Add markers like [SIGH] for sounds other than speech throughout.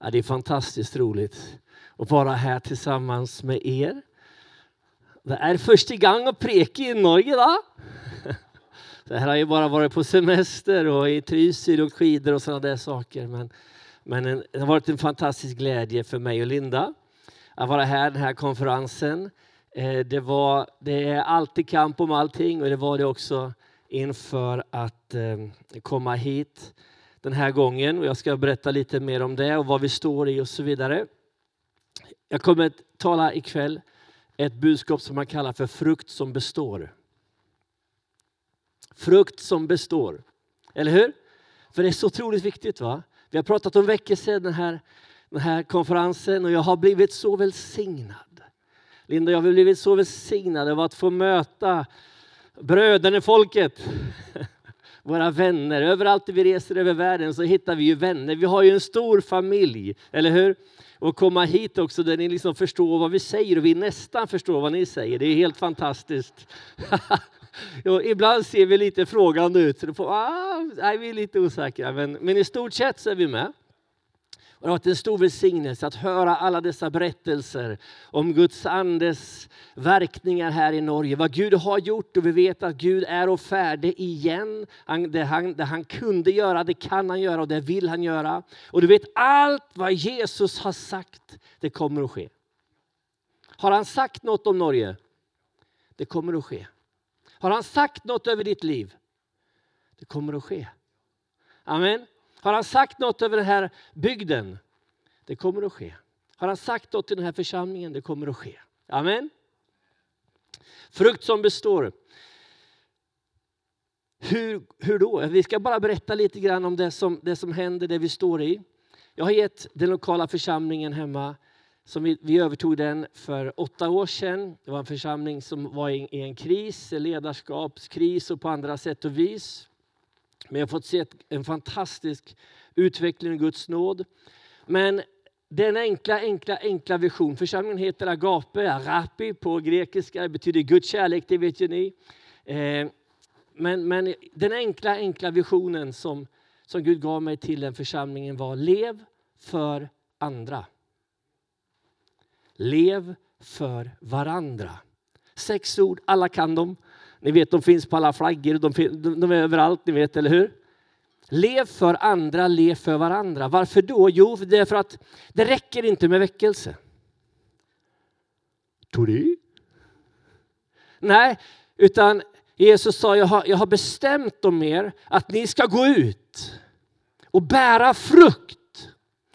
Ja, det är fantastiskt roligt att vara här tillsammans med er. Det är första gången att preka i Norge. Då. [LAUGHS] Det här har ju bara varit på semester och i Trysil och skidor och sådana där saker. Men, men en, det har varit en fantastisk glädje för mig och Linda att vara här den här konferensen. Eh, det, var, det är alltid kamp om allting och det var det också inför att eh, komma hit den här gången. Och jag ska berätta lite mer om det och vad vi står i och så vidare. Jag kommer att tala ikväll ett budskap som man kallar för frukt som består. Frukt som består. Eller hur? För det är så otroligt viktigt. va? Vi har pratat om väckelse, den här, den här konferensen och jag har blivit så välsignad. Linda, jag har blivit så välsignad av att få möta bröderna i folket. [LAUGHS] Våra vänner. Överallt vi reser över världen så hittar vi ju vänner. Vi har ju en stor familj, eller hur? Och komma hit också där ni liksom förstår vad vi säger och vi nästan förstår vad ni säger. Det är helt fantastiskt. [LAUGHS] Jo, ibland ser vi lite frågande ut. På, ah, nej, vi är lite osäkra, men, men i stort sett så är vi med. Och det har varit en stor välsignelse att höra alla dessa berättelser om Guds andes verkningar här i Norge. Vad Gud har gjort och vi vet att Gud är och färdig igen. Han, det, han, det han kunde göra, det kan han göra och det vill han göra. Och du vet allt vad Jesus har sagt, det kommer att ske. Har han sagt något om Norge? Det kommer att ske. Har han sagt något över ditt liv? Det kommer att ske. Amen. Har han sagt något över den här bygden? Det kommer att ske. Har han sagt något till den här församlingen? Det kommer att ske. Amen. Frukt som består. Hur, hur då? Vi ska bara berätta lite grann om det som, det som händer, det vi står i. Jag har gett den lokala församlingen hemma som vi, vi, övertog den för åtta år sedan. Det var en församling som var i, i en kris, ledarskapskris och på andra sätt och vis. Men jag har fått se en fantastisk utveckling i Guds nåd. Men den enkla, enkla, enkla vision. Församlingen heter Agape, Arapi på grekiska. Det betyder Guds kärlek, det vet ju ni. Eh, men, men den enkla, enkla visionen som, som Gud gav mig till den församlingen var lev för andra. Lev för varandra. Sex ord, alla kan dem. Ni vet, de finns på alla flaggor, de, de är överallt, ni vet, eller hur? Lev för andra, lev för varandra. Varför då? Jo, det är för att det räcker inte med väckelse. Tror du? Nej, utan Jesus sa, jag har, jag har bestämt om er att ni ska gå ut och bära frukt.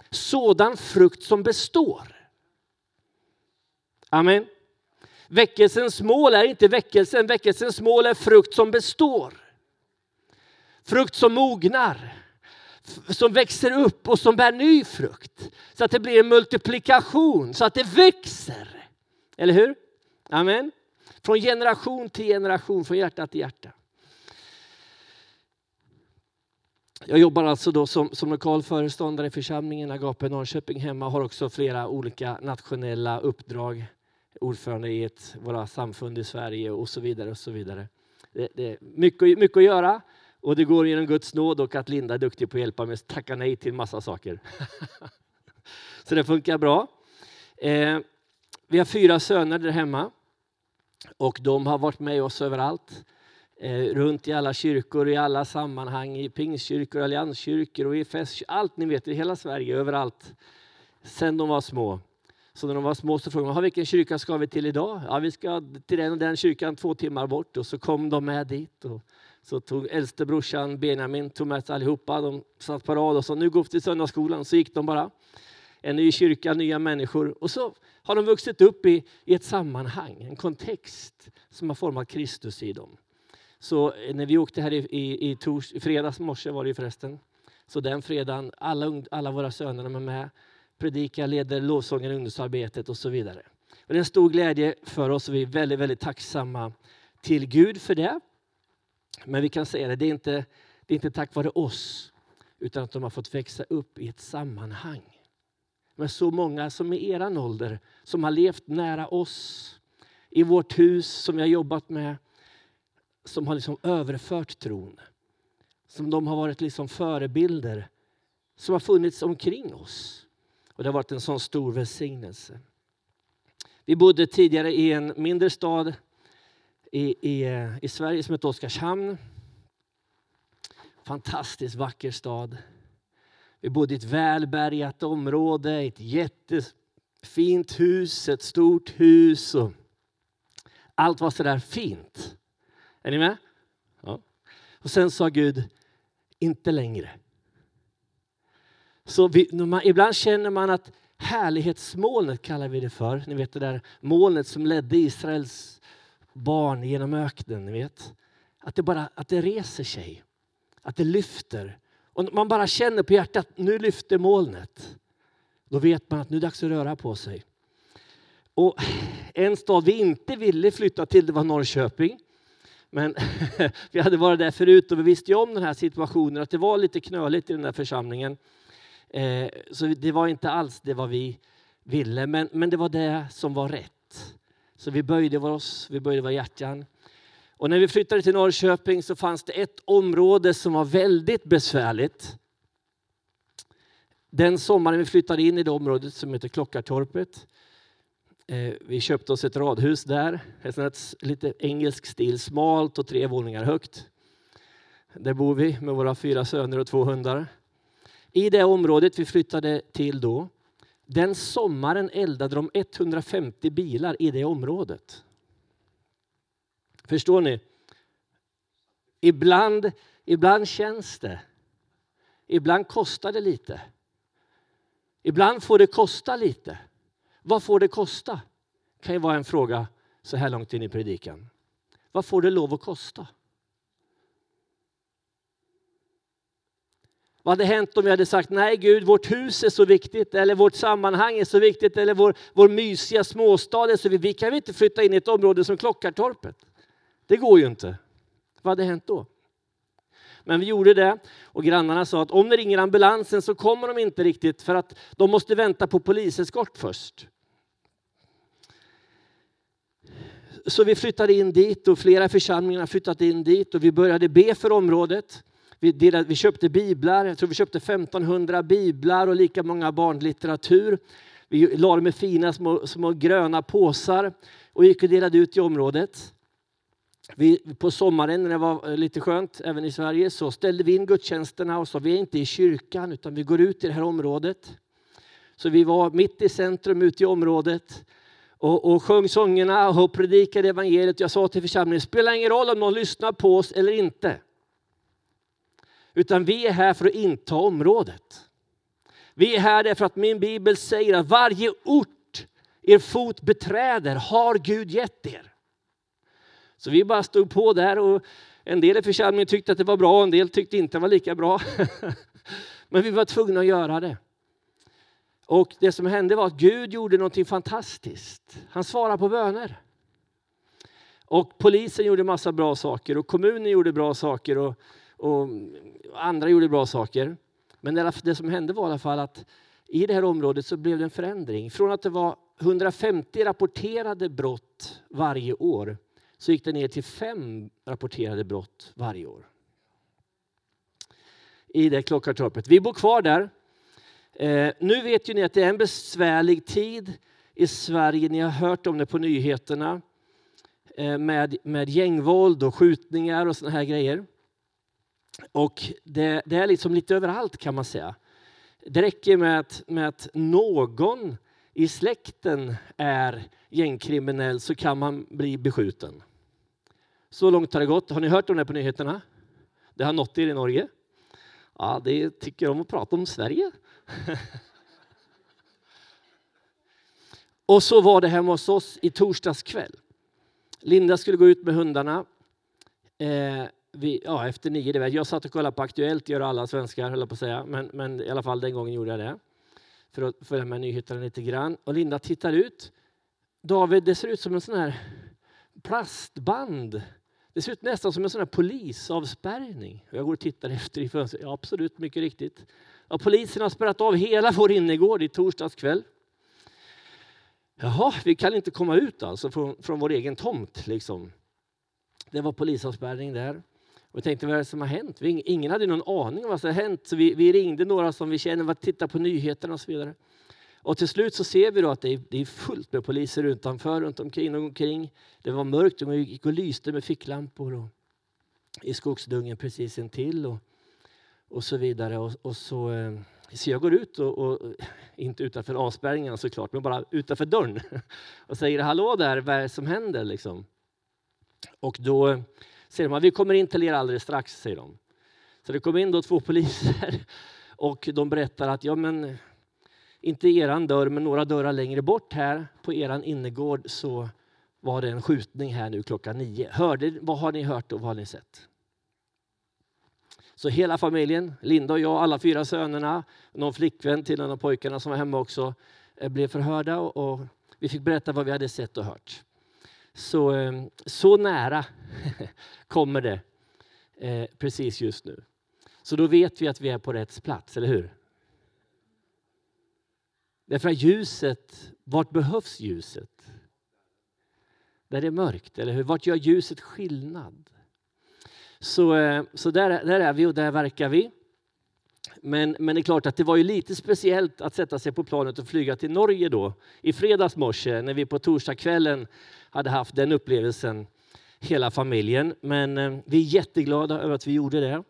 Sådan frukt som består. Amen. Väckelsens mål är inte väckelsen, väckelsens mål är frukt som består. Frukt som mognar, som växer upp och som bär ny frukt. Så att det blir en multiplikation, så att det växer. Eller hur? Amen. Från generation till generation, från hjärta till hjärta. Jag jobbar alltså då som, som lokal föreståndare i församlingen Agape Norrköping hemma och har också flera olika nationella uppdrag ordförande i ett, våra samfund i Sverige och så vidare. och så vidare. Det, det är mycket, mycket att göra och det går genom Guds nåd och att Linda är duktig på att hjälpa mig att tacka nej till massa saker. [LAUGHS] så det funkar bra. Eh, vi har fyra söner där hemma och de har varit med oss överallt. Eh, runt i alla kyrkor, i alla sammanhang, i pingstkyrkor, allianskyrkor och i allt ni vet, i hela Sverige, överallt. Sen de var små. Så när de var små så frågade de vilken kyrka ska vi till idag? Ja, vi ska till den och den kyrkan två timmar bort. Och så kom de med dit. Och så tog äldste brorsan Benjamin tog med sig allihopa. De satt på rad och sa nu går vi till söndagsskolan. Så gick de bara. En ny kyrka, nya människor. Och så har de vuxit upp i, i ett sammanhang, en kontext som har format Kristus i dem. Så när vi åkte här i, i, i, tors, i fredags morse var det förresten. Så den fredagen, alla, alla våra söner är med predikar, leder lovsången ungdomsarbetet och så vidare. Och det är en stor glädje för oss och vi är väldigt, väldigt tacksamma till Gud för det. Men vi kan säga det, det är inte, det är inte tack vare oss utan att de har fått växa upp i ett sammanhang med så många som i er ålder som har levt nära oss i vårt hus som vi har jobbat med som har liksom överfört tron. Som de har varit liksom förebilder som har funnits omkring oss. Och det har varit en sån stor välsignelse. Vi bodde tidigare i en mindre stad i, i, i Sverige som heter Oskarshamn. Fantastiskt vacker stad. Vi bodde i ett välbärgat område, ett jättefint hus, ett stort hus. Och allt var så där fint. Är ni med? Ja. Och sen sa Gud, inte längre. Så vi, man, ibland känner man att härlighetsmolnet kallar vi det för. Ni vet det där molnet som ledde Israels barn genom öknen. Ni vet. Att det bara att det reser sig, att det lyfter. Och man bara känner på hjärtat nu lyfter molnet. Då vet man att nu är det dags att röra på sig. Och en stad vi inte ville flytta till det var Norrköping. Men [LAUGHS] vi hade varit där förut och vi visste om den här situationen, att det var lite knöligt i den här församlingen. Eh, så det var inte alls det vad vi ville, men, men det var det som var rätt. Så vi böjde oss, vi böjde våra hjärtan. Och när vi flyttade till Norrköping så fanns det ett område som var väldigt besvärligt. Den sommaren vi flyttade in i det området som heter Klockartorpet. Eh, vi köpte oss ett radhus där, ett sånt lite engelsk stil, smalt och tre våningar högt. Där bor vi med våra fyra söner och två hundar. I det området vi flyttade till då, den sommaren eldade de 150 bilar i det området. Förstår ni? Ibland, ibland känns det. Ibland kostar det lite. Ibland får det kosta lite. Vad får det kosta? Det kan ju vara en fråga så här långt in i predikan. Vad får det lov att kosta? Vad hade hänt om vi hade sagt nej Gud, vårt hus är så viktigt eller vårt sammanhang är så viktigt eller vår, vår mysiga småstad är så viktigt. Vi kan inte flytta in i ett område som Klockartorpet. Det går ju inte. Vad hade hänt då? Men vi gjorde det och grannarna sa att om det ringer ambulansen så kommer de inte riktigt för att de måste vänta på poliseskort först. Så vi flyttade in dit och flera församlingar flyttade in dit och vi började be för området. Vi, delade, vi köpte biblar, jag tror vi köpte 1500 biblar och lika många barnlitteratur. Vi la dem i fina små, små gröna påsar och gick och delade ut i området. Vi, på sommaren när det var eh, lite skönt, även i Sverige, så ställde vi in gudstjänsterna och sa vi är inte i kyrkan utan vi går ut i det här området. Så vi var mitt i centrum ute i området och, och sjöng sångerna och predikade evangeliet. Jag sa till församlingen, det spelar ingen roll om någon lyssnar på oss eller inte. Utan vi är här för att inta området. Vi är här därför att min bibel säger att varje ort er fot beträder har Gud gett er. Så vi bara stod på där och en del i församlingen tyckte att det var bra, en del tyckte inte det var lika bra. [LAUGHS] Men vi var tvungna att göra det. Och det som hände var att Gud gjorde något fantastiskt. Han svarade på böner. Och polisen gjorde massa bra saker och kommunen gjorde bra saker och, och andra gjorde bra saker. Men det som hände var i alla fall att i det här området så blev det en förändring. Från att det var 150 rapporterade brott varje år så gick det ner till fem rapporterade brott varje år. I det Klockartorpet. Vi bor kvar där Eh, nu vet ju ni att det är en besvärlig tid i Sverige. Ni har hört om det på nyheterna eh, med, med gängvåld och skjutningar och såna här grejer. Och det, det, är liksom lite överallt kan man säga. Det räcker med att, med att någon i släkten är gängkriminell så kan man bli beskjuten. Så långt har det gått. Har ni hört om det på nyheterna? Det har nått er i Norge. Ja, det tycker om att prata om Sverige. [LAUGHS] och så var det hemma hos oss i torsdags kväll. Linda skulle gå ut med hundarna. Eh, vi, ja, efter nio, det vet. jag satt och kollade på Aktuellt, gör alla svenskar höll på att säga, men, men i alla fall den gången gjorde jag det. För att följa med nyheterna lite grann. Och Linda tittar ut. David, det ser ut som en sån här plastband. Det ser ut nästan som en sån här polisavspärrning. Jag går och tittar efter i fönstret. Ja, absolut, mycket riktigt. Ja, polisen har spärrat av hela vår innergård i torsdags kväll. Jaha, vi kan inte komma ut alltså från, från vår egen tomt. Liksom. Det var polisavspärrning där. Och jag tänkte, vad är det som har hänt? Vi, ingen hade någon aning om vad som har hänt. Så vi, vi ringde några som vi känner, var tittade på nyheterna och så vidare. Och till slut så ser vi då att det är, det är fullt med poliser utanför, runt omkring och omkring. Det var mörkt de gick och lyste med ficklampor och, i skogsdungen precis intill och, och så vidare. Och, och så, eh, så jag går ut, och, och inte utanför avspärrningarna såklart, men bara utanför dörren [LAUGHS] och säger hallå där, vad är det som händer? Liksom. Och då säger de vi kommer in till er alldeles strax, säger de. Så det kom in då två poliser [LAUGHS] och de berättar att ja, men inte eran dörr, men några dörrar längre bort här på eran innergård så var det en skjutning här nu klockan nio. Hörde, vad har ni hört och vad har ni sett? Så hela familjen, Linda och jag, alla fyra sönerna, någon flickvän till en av pojkarna som var hemma också, eh, blev förhörda och vi fick berätta vad vi hade sett och hört. Så, ehm, så nära [LAUGHS] kommer det eh, precis just nu. Så då vet vi att vi är på rätt plats, eller hur? Därför att ljuset, vart behövs ljuset? Där det är mörkt, eller hur? Vart gör ljuset skillnad? Så, eh, så där, där är vi och där verkar vi. Men, men det är klart att det var ju lite speciellt att sätta sig på planet och flyga till Norge då i fredags morse när vi på torsdagskvällen hade haft den upplevelsen hela familjen. Men eh, vi är jätteglada över att vi gjorde det.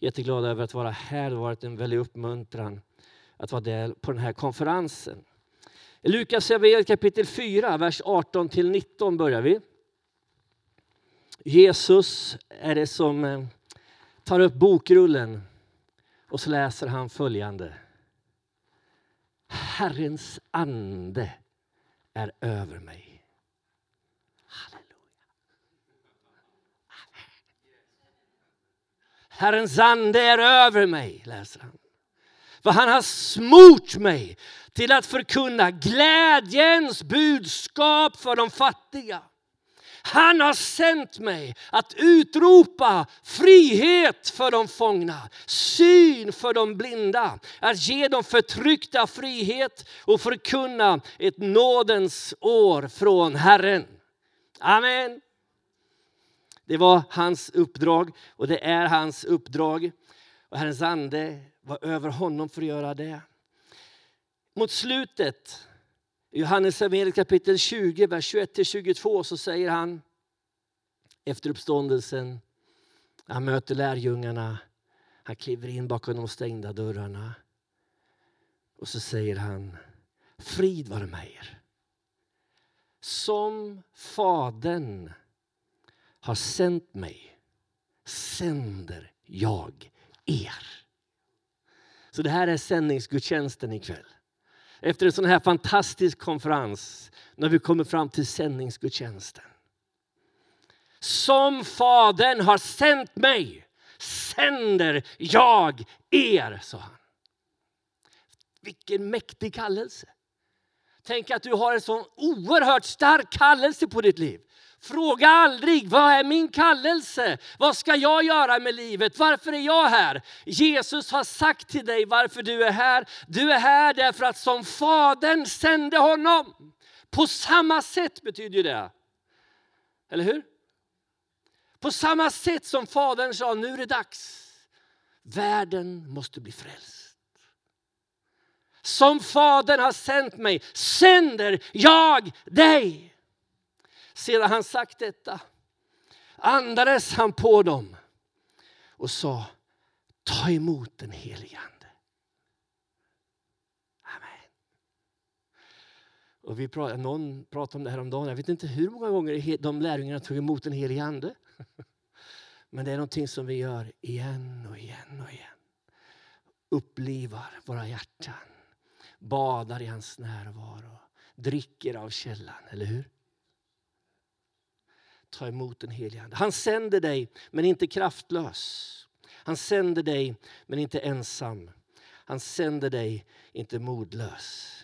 Jätteglada över att vara här. Det har varit en väldig uppmuntran att vara där på den här konferensen. I Lukas kapitel 4, vers 18 till 19 börjar vi. Jesus är det som eh, tar upp bokrullen och så läser han följande. Herrens ande är över mig. Halleluja. Herrens ande är över mig, läser han. För han har smort mig till att förkunna glädjens budskap för de fattiga. Han har sänt mig att utropa frihet för de fångna, syn för de blinda, att ge de förtryckta frihet och förkunna ett nådens år från Herren. Amen. Det var hans uppdrag och det är hans uppdrag. Och Herrens ande var över honom för att göra det. Mot slutet i Johannes evangeliet kapitel 20, vers 21-22 så säger han efter uppståndelsen, han möter lärjungarna, han kliver in bakom de stängda dörrarna och så säger han Frid vare med er. Som Fadern har sänt mig sänder jag er. Så det här är sändningsgudstjänsten ikväll. Efter en sån här fantastisk konferens, när vi kommer fram till sändningsgudstjänsten. Som Fadern har sänt mig sänder jag er, sa han. Vilken mäktig kallelse. Tänk att du har en sån oerhört stark kallelse på ditt liv. Fråga aldrig, vad är min kallelse? Vad ska jag göra med livet? Varför är jag här? Jesus har sagt till dig varför du är här. Du är här därför att som Fadern sände honom. På samma sätt betyder det. Eller hur? På samma sätt som Fadern sa, nu är det dags. Världen måste bli frälst. Som Fadern har sänt mig sänder jag dig. Sedan han sagt detta andades han på dem och sa ta emot den helige Ande. Amen. Och vi pratade, någon pratade om det här om dagen. Jag vet inte hur många gånger de lärjungarna tog emot den helige Ande. [LAUGHS] Men det är någonting som vi gör igen och igen och igen. Upplivar våra hjärtan. Badar i hans närvaro. Dricker av källan, eller hur? Ta emot den helige Ande. Han sänder dig, men inte kraftlös. Han sänder dig, men inte ensam. Han sänder dig, inte modlös.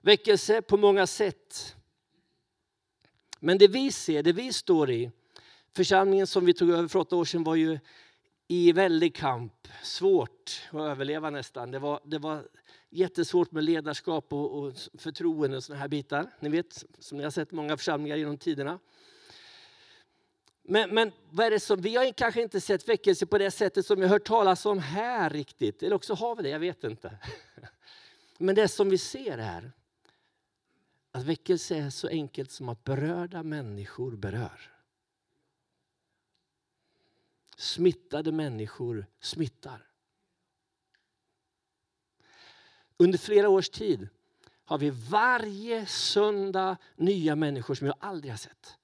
Väckelse på många sätt. Men det vi ser, det vi står i, församlingen som vi tog över för åtta år sedan var ju i väldig kamp. Svårt att överleva nästan. Det var, det var jättesvårt med ledarskap och, och förtroende och såna här bitar. Ni vet, som ni har sett många församlingar genom tiderna. Men, men vad är det som, vi har kanske inte sett väckelse på det sättet som jag hört talas om här riktigt. Eller också har vi det, jag vet inte. [LAUGHS] Men det som vi ser är att väckelse är så enkelt som att berörda människor berör. Smittade människor smittar. Under flera års tid har vi varje söndag nya människor som jag aldrig har sett.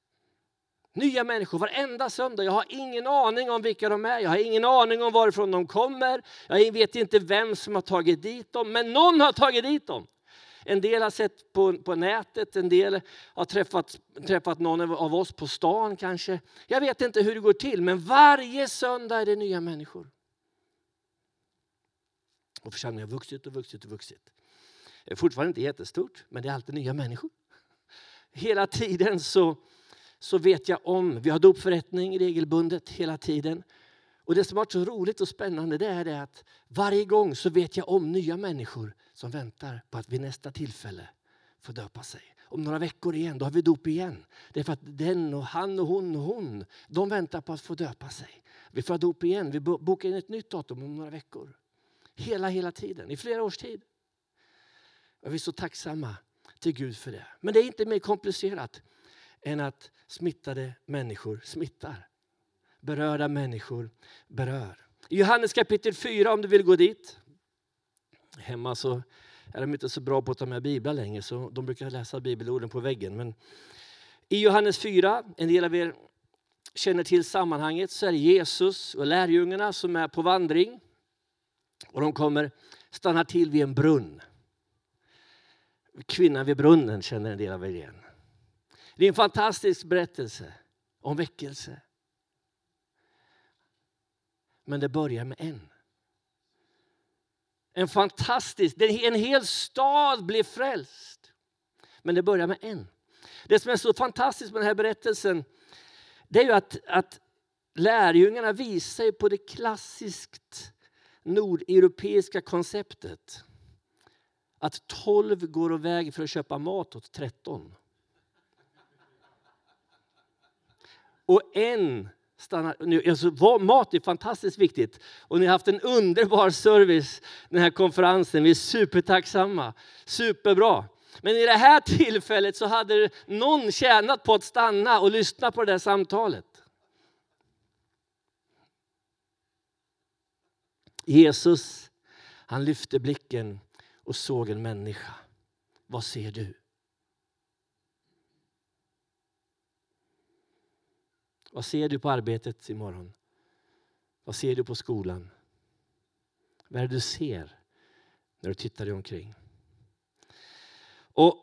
Nya människor varenda söndag. Jag har ingen aning om vilka de är. Jag har ingen aning om varifrån de kommer. Jag vet inte vem som har tagit dit dem. Men någon har tagit dit dem. En del har sett på, på nätet, en del har träffat, träffat någon av oss på stan kanske. Jag vet inte hur det går till, men varje söndag är det nya människor. Och församlingen har vuxit och vuxit och vuxit. Det är fortfarande inte jättestort, men det är alltid nya människor. Hela tiden så, så vet jag om, vi har dopförrättning regelbundet hela tiden. Och Det som har varit så roligt och spännande det är det att varje gång så vet jag om nya människor som väntar på att vid nästa tillfälle få döpa sig. Om några veckor igen, då har vi dop igen. Det är för att den och han och hon och hon, de väntar på att få döpa sig. Vi får dop igen, vi bokar in ett nytt datum om några veckor. Hela, hela tiden, i flera års tid. Och vi är så tacksamma till Gud för det. Men det är inte mer komplicerat än att smittade människor smittar. Berörda människor berör. I Johannes kapitel 4, om du vill gå dit. Hemma så är de inte så bra på att ta med biblar längre, så de brukar läsa bibelorden på väggen. Men I Johannes 4, en del av er känner till sammanhanget, så är det Jesus och lärjungarna som är på vandring. Och de kommer stanna till vid en brunn. Kvinnan vid brunnen känner en del av er igen. Det är en fantastisk berättelse om väckelse. Men det börjar med en. En fantastisk, en hel stad blir frälst. Men det börjar med en. Det som är så fantastiskt med den här berättelsen det är ju att, att lärjungarna visar på det klassiskt nordeuropeiska konceptet. Att 12 går iväg för att köpa mat åt 13. Och en stannar... Alltså, mat är fantastiskt viktigt. Och ni har haft en underbar service den här konferensen. Vi är supertacksamma. Superbra. Men i det här [LAUGHS] tillfället så hade någon tjänat på att stanna och lyssna på det där samtalet. Jesus, han lyfte blicken och såg en människa. Vad ser du? Vad ser du på arbetet imorgon? Vad ser du på skolan? Vad är det du ser när du tittar dig omkring? Och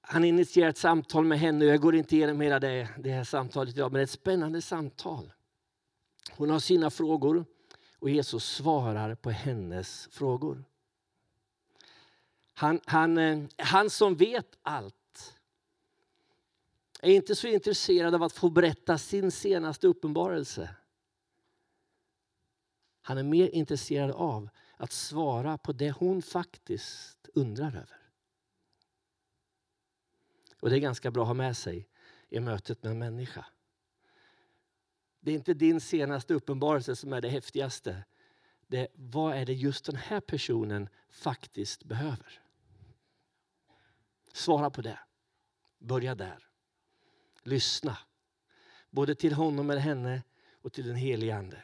han initierar ett samtal med henne. Jag går inte igenom hela det, det här samtalet idag, men det är ett spännande samtal. Hon har sina frågor och Jesus svarar på hennes frågor. Han, han, eh, han som vet allt är inte så intresserad av att få berätta sin senaste uppenbarelse. Han är mer intresserad av att svara på det hon faktiskt undrar över. Och Det är ganska bra att ha med sig i mötet med en människa. Det är inte din senaste uppenbarelse som är det häftigaste. Det är, vad är det just den här personen faktiskt behöver? Svara på det. Börja där. Lyssna. Både till honom eller henne och till den helige Ande.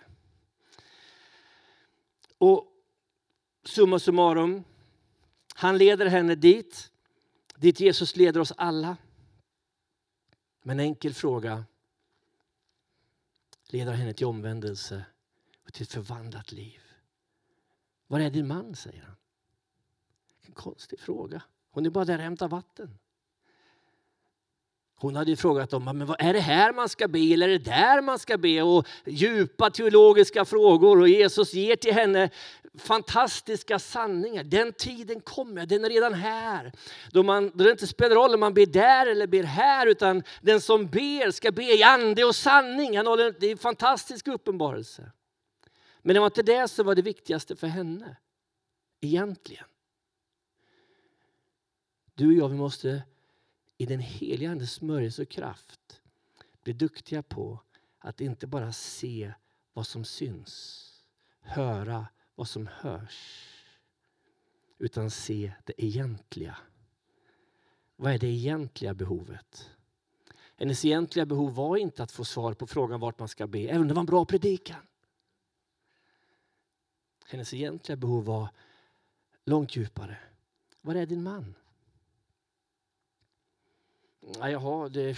Och summa summarum, han leder henne dit, dit Jesus leder oss alla. Men en enkel fråga leder henne till omvändelse och till ett förvandlat liv. Var är din man? säger han. En konstig fråga. Hon är bara där och hämtar vatten. Hon hade frågat dem, men vad, är det här man ska be eller är det där man ska be? Och djupa teologiska frågor och Jesus ger till henne fantastiska sanningar. Den tiden kommer, den är redan här. Då, man, då det inte spelar roll om man ber där eller ber här utan den som ber ska be i ande och sanning. Han håller, det är en fantastisk uppenbarelse. Men det var inte det som var det viktigaste för henne. Egentligen. Du och jag vi måste i den heliga Andes smörjelse och kraft bli duktiga på att inte bara se vad som syns, höra vad som hörs. utan se det egentliga. Vad är det egentliga behovet? Hennes egentliga behov var inte att få svar på frågan vart man ska be, även om det var en bra predikan. Hennes egentliga behov var långt djupare. Var är din man? Ja, jag, har, det,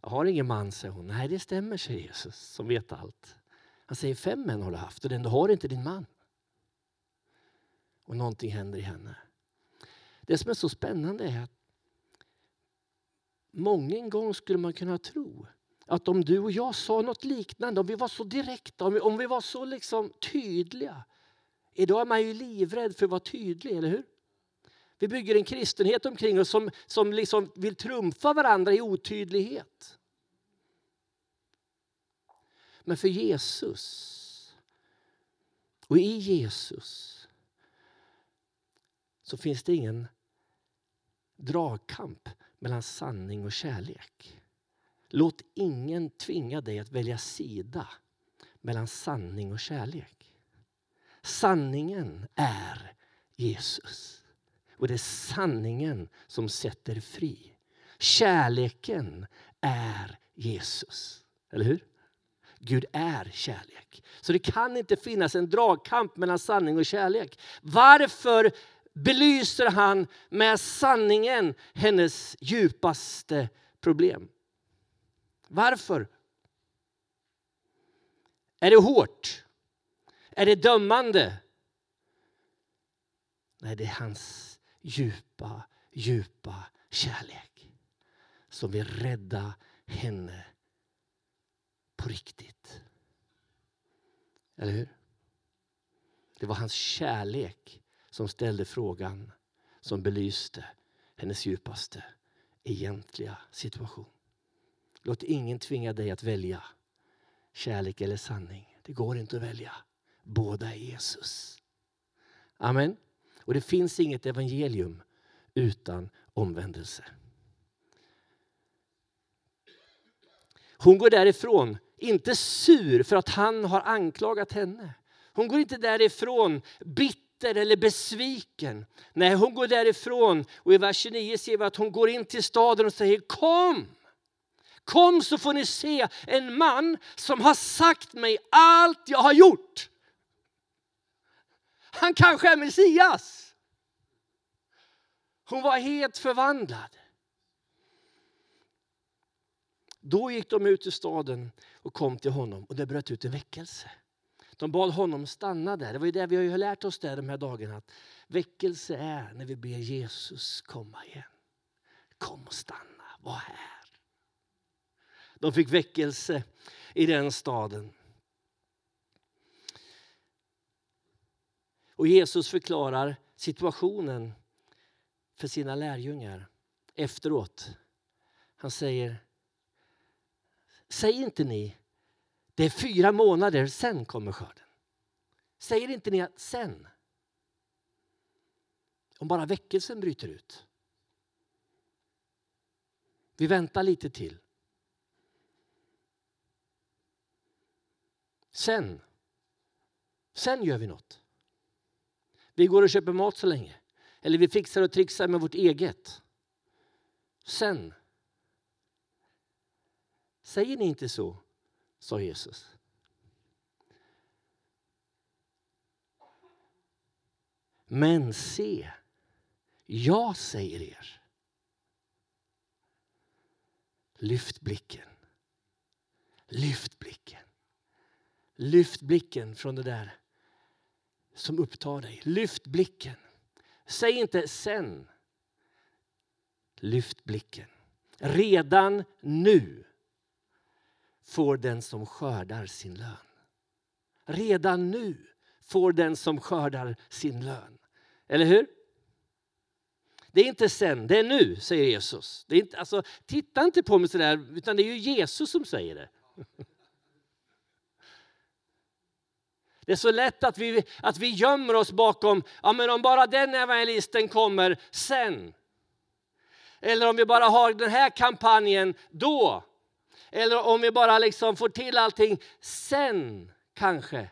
jag har ingen man, säger hon. Nej, det stämmer, säger Jesus som vet allt. Han säger fem män har du haft och den du har inte din man. Och någonting händer i henne. Det som är så spännande är att många gånger skulle man kunna tro att om du och jag sa något liknande, om vi var så direkta, om vi, om vi var så liksom tydliga. Idag är man ju livrädd för att vara tydlig, eller hur? Vi bygger en kristenhet omkring oss som, som liksom vill trumfa varandra i otydlighet. Men för Jesus och i Jesus så finns det ingen dragkamp mellan sanning och kärlek. Låt ingen tvinga dig att välja sida mellan sanning och kärlek. Sanningen är Jesus. Och det är sanningen som sätter fri. Kärleken är Jesus. Eller hur? Gud är kärlek. Så det kan inte finnas en dragkamp mellan sanning och kärlek. Varför belyser han med sanningen hennes djupaste problem? Varför? Är det hårt? Är det dömande? Nej, det är hans djupa, djupa kärlek som vill rädda henne på riktigt. Eller hur? Det var hans kärlek som ställde frågan som belyste hennes djupaste, egentliga situation. Låt ingen tvinga dig att välja kärlek eller sanning. Det går inte att välja. Båda är Jesus. Amen. Och det finns inget evangelium utan omvändelse. Hon går därifrån, inte sur för att han har anklagat henne. Hon går inte därifrån bitter eller besviken. Nej, hon går därifrån och i vers 29 ser vi att hon går in till staden och säger kom. Kom så får ni se en man som har sagt mig allt jag har gjort. Han kanske är Messias. Hon var helt förvandlad. Då gick de ut ur staden och kom till honom och det bröt ut en väckelse. De bad honom stanna där. Det var ju det vi har lärt oss där de här dagarna. Att väckelse är när vi ber Jesus komma igen. Kom och stanna, var här. De fick väckelse i den staden. Och Jesus förklarar situationen för sina lärjungar efteråt. Han säger, säg inte ni, det är fyra månader, sen kommer skörden. Säger inte ni att sen? Om bara väckelsen bryter ut. Vi väntar lite till. Sen, sen gör vi något. Vi går och köper mat så länge. Eller vi fixar och trixar med vårt eget. Sen. Säger ni inte så? sa Jesus. Men se, jag säger er. Lyft blicken. Lyft blicken. Lyft blicken från det där som upptar dig. Lyft blicken. Säg inte sen. Lyft blicken. Redan nu får den som skördar sin lön. Redan nu får den som skördar sin lön. Eller hur? Det är inte sen, det är nu, säger Jesus. Det är inte, alltså, titta inte på mig så där, utan det är ju Jesus som säger det. Det är så lätt att vi, att vi gömmer oss bakom, ja men om bara den evangelisten kommer sen. Eller om vi bara har den här kampanjen då. Eller om vi bara liksom får till allting sen kanske.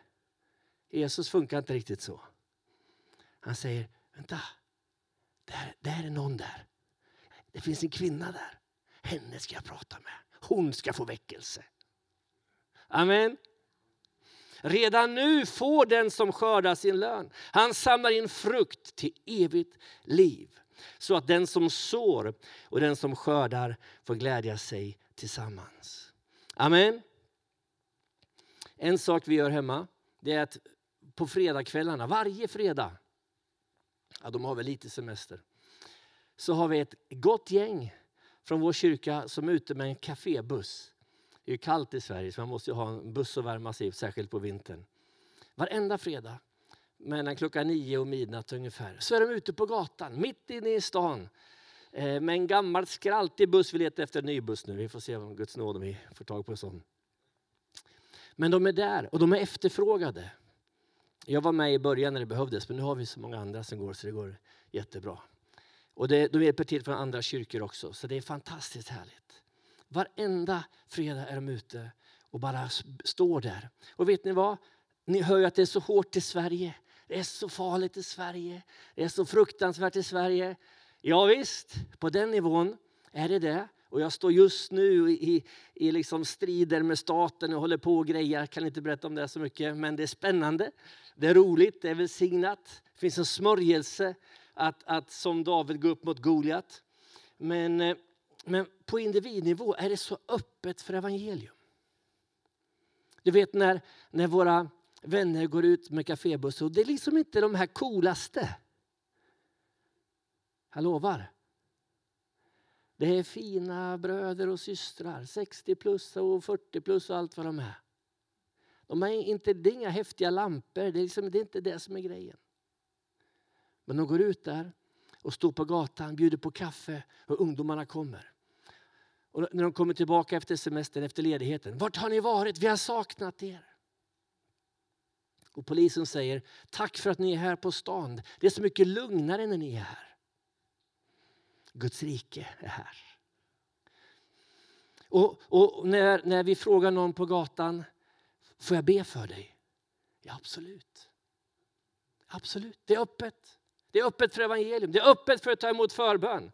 Jesus funkar inte riktigt så. Han säger, vänta, där, där är någon där. Det finns en kvinna där. Henne ska jag prata med. Hon ska få väckelse. Amen. Redan nu får den som skördar sin lön. Han samlar in frukt till evigt liv. Så att den som sår och den som skördar får glädja sig tillsammans. Amen. En sak vi gör hemma det är att på fredagskvällarna, varje fredag, ja, de har väl lite semester, så har vi ett gott gäng från vår kyrka som är ute med en kafébuss. Det är kallt i Sverige så man måste ha en buss att värma sig i, särskilt på vintern. Varenda fredag mellan klockan nio och midnatt ungefär så är de ute på gatan, mitt inne i stan eh, med en gammal skraltig buss. Vi letar efter en ny buss nu. Vi får se om Guds nåd om vi får tag på en sån. Men de är där och de är efterfrågade. Jag var med i början när det behövdes men nu har vi så många andra som går så det går jättebra. Och det, de hjälper till från andra kyrkor också så det är fantastiskt härligt. Varenda fredag är de ute och bara står där. Och vet ni vad? Ni hör ju att det är så hårt i Sverige. Det är så farligt i Sverige. Det är så fruktansvärt i Sverige. Ja, visst, på den nivån är det det. Och jag står just nu i, i liksom strider med staten och håller på och grejer. Jag kan inte berätta om det så mycket, men det är spännande. Det är roligt, det är välsignat. Det finns en smörjelse att, att som David gå upp mot Goliat. Men, eh, men på individnivå är det så öppet för evangelium. Du vet när, när våra vänner går ut med kafébussar och det är liksom inte de här coolaste. Jag lovar. Det är fina bröder och systrar, 60 plus och 40 plus och allt vad de är. De är inte, det är inga häftiga lampor, det är, liksom, det är inte det som är grejen. Men de går ut där och står på gatan, bjuder på kaffe och ungdomarna kommer. Och när de kommer tillbaka efter semestern, efter ledigheten. Vart har ni varit? Vi har saknat er. Och polisen säger, tack för att ni är här på stan. Det är så mycket lugnare när ni är här. Guds rike är här. Och, och, när, när vi frågar någon på gatan, får jag be för dig? Ja, absolut. Absolut, det är öppet. Det är öppet för evangelium, det är öppet för att ta emot förbön.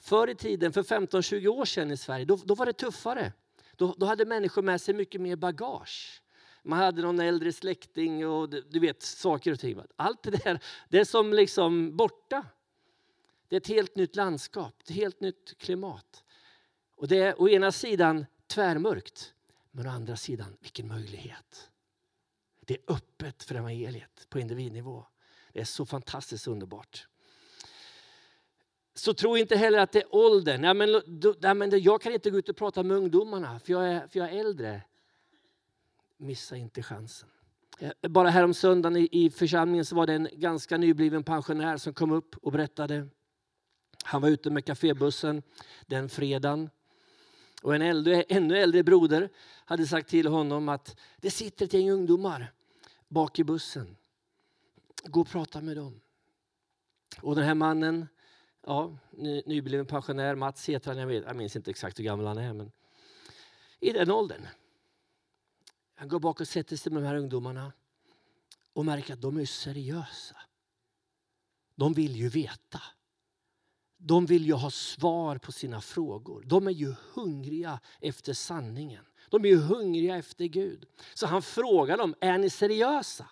Förr i tiden, för 15-20 år sedan i Sverige, då, då var det tuffare. Då, då, hade människor med sig mycket mer bagage. Man hade någon äldre släkting och du vet, saker och ting. Allt det där, det är som liksom borta. Det är ett helt nytt landskap, ett helt nytt klimat. Och det är å ena sidan tvärmörkt, men å andra sidan vilken möjlighet. Det är öppet för evangeliet på individnivå. Det är så fantastiskt underbart. Så tro inte heller att det är åldern. Nej, men, nej, men jag kan inte gå ut och prata med ungdomarna för jag är, för jag är äldre. Missa inte chansen. Eh, bara härom söndagen i, i församlingen så var det en ganska nybliven pensionär som kom upp och berättade han var ute med kafébussen den fredagen. Och en äldre, ännu äldre broder hade sagt till honom att det sitter ett gäng ungdomar bak i bussen. Gå och prata med dem. Och den här mannen, ja, ny, nybliven pensionär, Mats heter han, jag, vet, jag minns inte exakt hur gammal han är. Men I den åldern. Han går bak och sätter sig med de här ungdomarna och märker att de är seriösa. De vill ju veta de vill ju ha svar på sina frågor. De är ju hungriga efter sanningen. De är ju hungriga efter Gud. Så han frågar dem, är ni seriösa?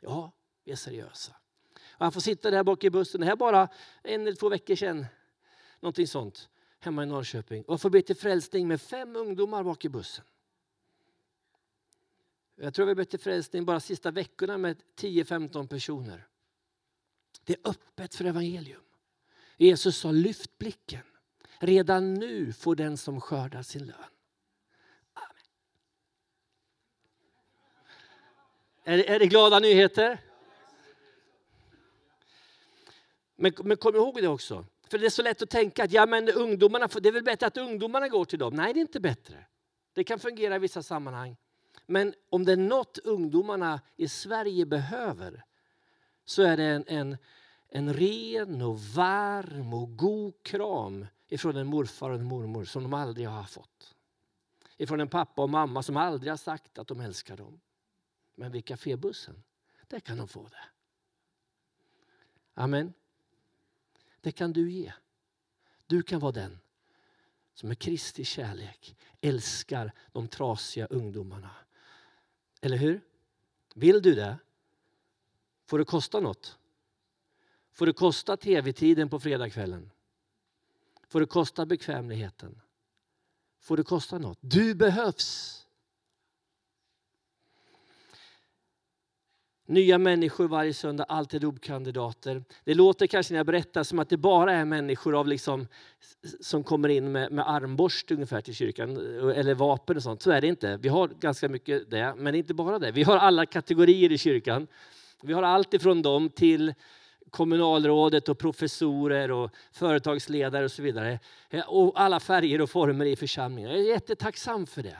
Ja, vi är seriösa. Och han får sitta där bak i bussen, det här bara en eller två veckor sedan. Någonting sånt, hemma i Norrköping. Och får be till frälsning med fem ungdomar bak i bussen. Jag tror vi har bett till frälsning bara sista veckorna med 10-15 personer. Det är öppet för evangelium. Jesus sa lyft blicken. Redan nu får den som skördar sin lön. Amen. Är, det, är det glada nyheter? Men, men kom ihåg det också. För det är så lätt att tänka att ja, men ungdomarna, det är väl bättre att ungdomarna går till dem. Nej, det är inte bättre. Det kan fungera i vissa sammanhang. Men om det är något ungdomarna i Sverige behöver så är det en, en en ren och varm och god kram ifrån en morfar och en mormor som de aldrig har fått. Ifrån en pappa och mamma som aldrig har sagt att de älskar dem. Men vid kafébussen, där kan de få det. Amen. Det kan du ge. Du kan vara den som med Kristi kärlek älskar de trasiga ungdomarna. Eller hur? Vill du det? Får det kosta något? Får det kosta tv-tiden på fredagskvällen? Får det kosta bekvämligheten? Får det kosta något? Du behövs. Nya människor varje söndag, alltid dopkandidater. Det låter kanske när jag berättar som att det bara är människor av liksom, som kommer in med, med armborst ungefär till kyrkan, eh, eller vapen och sånt. Så är det inte. Vi har ganska mycket det, men inte bara det. Vi har alla kategorier i kyrkan. Vi har allt ifrån dem till kommunalrådet och professorer och företagsledare och så vidare. Eh, och alla färger och former i församlingen. Jag är jättetacksam för det.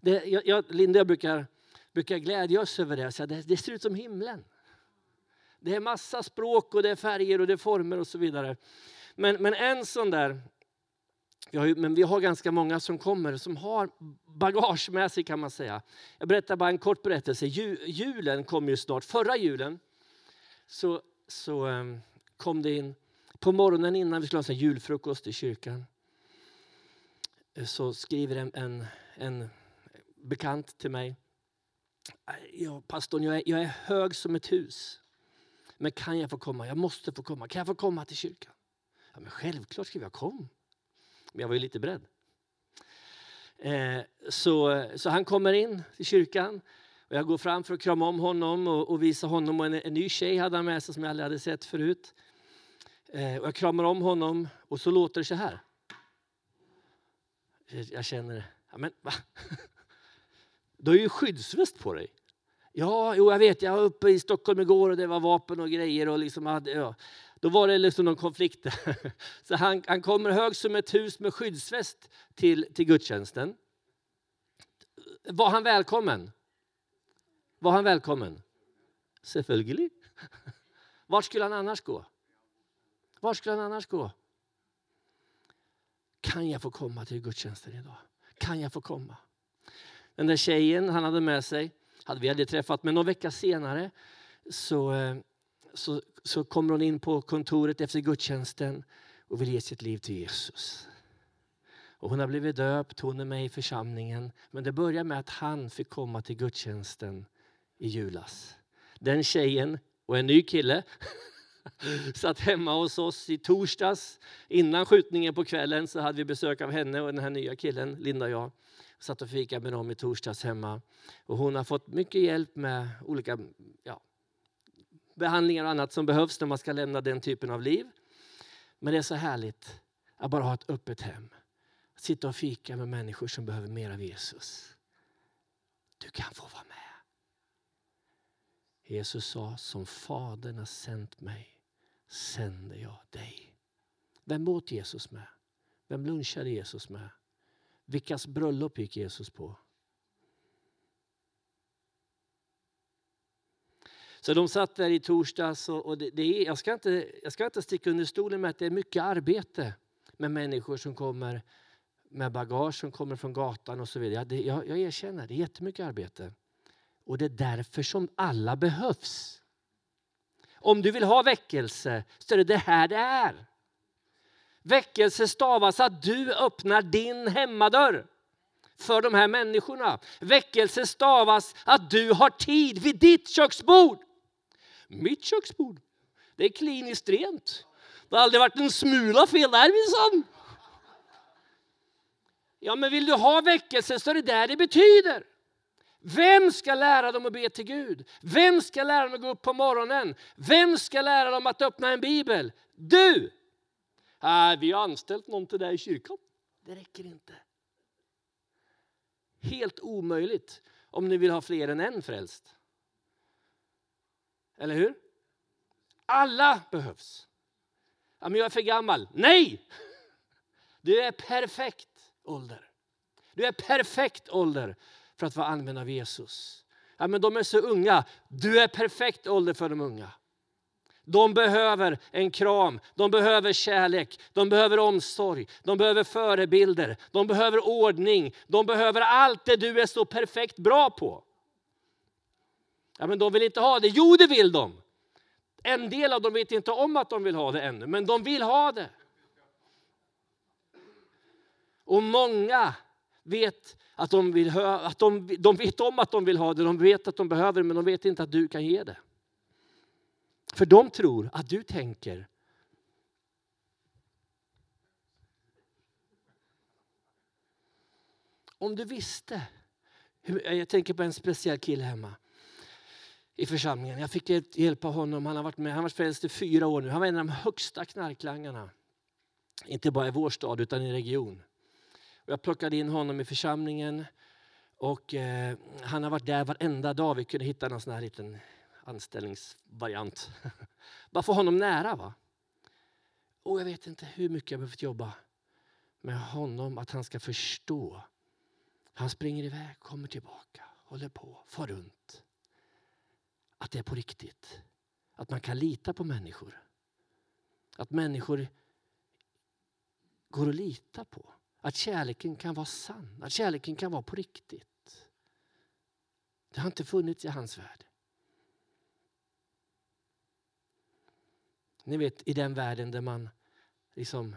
det jag, jag, Linda jag brukar brukar glädja oss över det. Så det, det ser ut som himlen. Det är massa språk och det är färger och det är former och så vidare. Men, men en sån där, vi har, men vi har ganska många som kommer som har bagage med sig kan man säga. Jag berättar bara en kort berättelse. julen kom ju snart. Förra julen så, så um, kom det in, på morgonen innan vi skulle ha en julfrukost i kyrkan, eh, så skriver en, en, en bekant till mig ja, pastorn, jag är, jag är hög som ett hus. Men kan jag få komma? Jag måste få komma. Kan jag få komma till kyrkan? Ja, men självklart ska jag Kom. Men jag var ju lite beredd. Eh, så, så han kommer in till kyrkan. Och jag går fram för att krama om honom och, och visa honom. Och en, en ny tjej hade han med sig som jag aldrig hade sett förut. Eh, och jag kramar om honom och så låter det så här. Jag känner, ja men va? [LAUGHS] Du har ju skyddsväst på dig. Ja, jo, jag vet. Jag var uppe i Stockholm igår och det var vapen och grejer. Och liksom, ja. Då var det liksom någon konflikt. [LAUGHS] Så han, han kommer hög som ett hus med skyddsväst till, till gudstjänsten. Var han välkommen? Var han välkommen? Selvfølgelig. [LAUGHS] Vart skulle han annars gå? Vart skulle han annars gå? Kan jag få komma till gudstjänsten idag? Kan jag få komma? Den där tjejen han hade med sig, hade vi aldrig träffat, men någon vecka senare så, eh, så, så kommer hon in på kontoret efter gudstjänsten och vill ge sitt liv till Jesus. Och hon har blivit döpt, hon är med i församlingen. Men det börjar med att han fick komma till gudstjänsten i julas. Den tjejen och en ny kille [LAUGHS] satt hemma hos oss i torsdags. Innan skjutningen på kvällen så hade vi besök av henne och den här nya killen, Linda och jag satt och fikade med dem i torsdags hemma. Och hon har fått mycket hjälp med olika ja, behandlingar och annat som behövs när man ska lämna den typen av liv. Men det är så härligt att bara ha ett öppet hem. Sitta och fika med människor som behöver mer av Jesus. Du kan få vara med. Jesus sa, som Fadern har sänt mig sänder jag dig. Vem åt Jesus med? Vem lunchade Jesus med? Vilkas bröllop gick Jesus på? Så de satt där i torsdags och, det, det, är, jag, ska inte, jag ska inte sticka under stolen med att det är mycket arbete med människor som kommer med bagage som kommer från gatan och så vidare. Det, jag, jag erkänner, det är jättemycket arbete. Och det är därför som alla behövs. Om du vill ha väckelse så är det det här det är. Väckelse stavas att du öppnar din hemmadörr för de här människorna. Väckelse stavas att du har tid vid ditt köksbord. Mitt köksbord, det är kliniskt rent. Det har aldrig varit en smula fel där minsann. Ja, men vill du ha väckelse så är det där det betyder. Vem ska lära dem att be till Gud? Vem ska lära dem att gå upp på morgonen? Vem ska lära dem att öppna en bibel? Du! Äh, vi har anställt någon till dig i kyrkan. Det räcker inte. Helt omöjligt om ni vill ha fler än en frälst. Eller hur? Alla behövs. Ja, men jag är för gammal. Nej! Du är perfekt ålder. Du är perfekt ålder för att vara använd av Jesus. Ja, men de är så unga. Du är perfekt ålder för de unga. De behöver en kram, de behöver kärlek, de behöver omsorg, de behöver förebilder, de behöver ordning, de behöver allt det du är så perfekt bra på. Ja, men de vill inte ha det. Jo, det vill de. En del av dem vet inte om att de vill ha det ännu, men de vill ha det. Och många vet att de, vill ha, att de, de vet om att de vill ha det, de vet att de behöver det, men de vet inte att du kan ge det. För de tror att du tänker Om du visste. Jag tänker på en speciell kille hemma i församlingen. Jag fick hjälpa honom. Han har varit med. Han har varit frälst i fyra år nu. Han var en av de högsta knarklangarna. Inte bara i vår stad utan i region. Jag plockade in honom i församlingen. Och eh, Han har varit där varenda dag. Vi kunde hitta någon sån här liten anställningsvariant. [LAUGHS] Bara få honom nära. va? Och Jag vet inte hur mycket jag behövt jobba med honom. Att han ska förstå. Han springer iväg, kommer tillbaka, håller på, far runt. Att det är på riktigt. Att man kan lita på människor. Att människor går att lita på. Att kärleken kan vara sann, att kärleken kan vara på riktigt. Det har inte funnits i hans värld. Ni vet i den världen där man liksom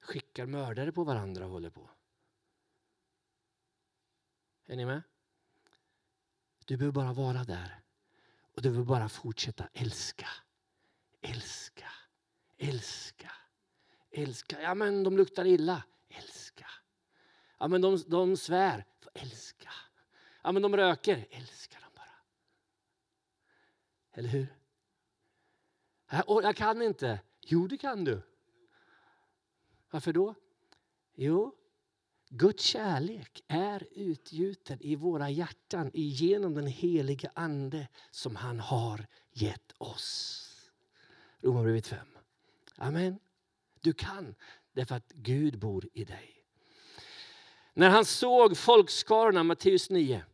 skickar mördare på varandra och håller på. Är ni med? Du behöver bara vara där. Och du behöver bara fortsätta älska. Älska. Älska. Älska. Ja men de luktar illa. Älska. Ja men de, de svär. Älska. Ja men de röker. Älska dem bara. Eller hur? Jag, jag kan inte. Jo det kan du. Varför då? Jo, Guds kärlek är utgjuten i våra hjärtan genom den helige Ande som han har gett oss. Romarbrevet 5. Amen. Du kan därför att Gud bor i dig. När han såg folkskarorna, Matteus 9,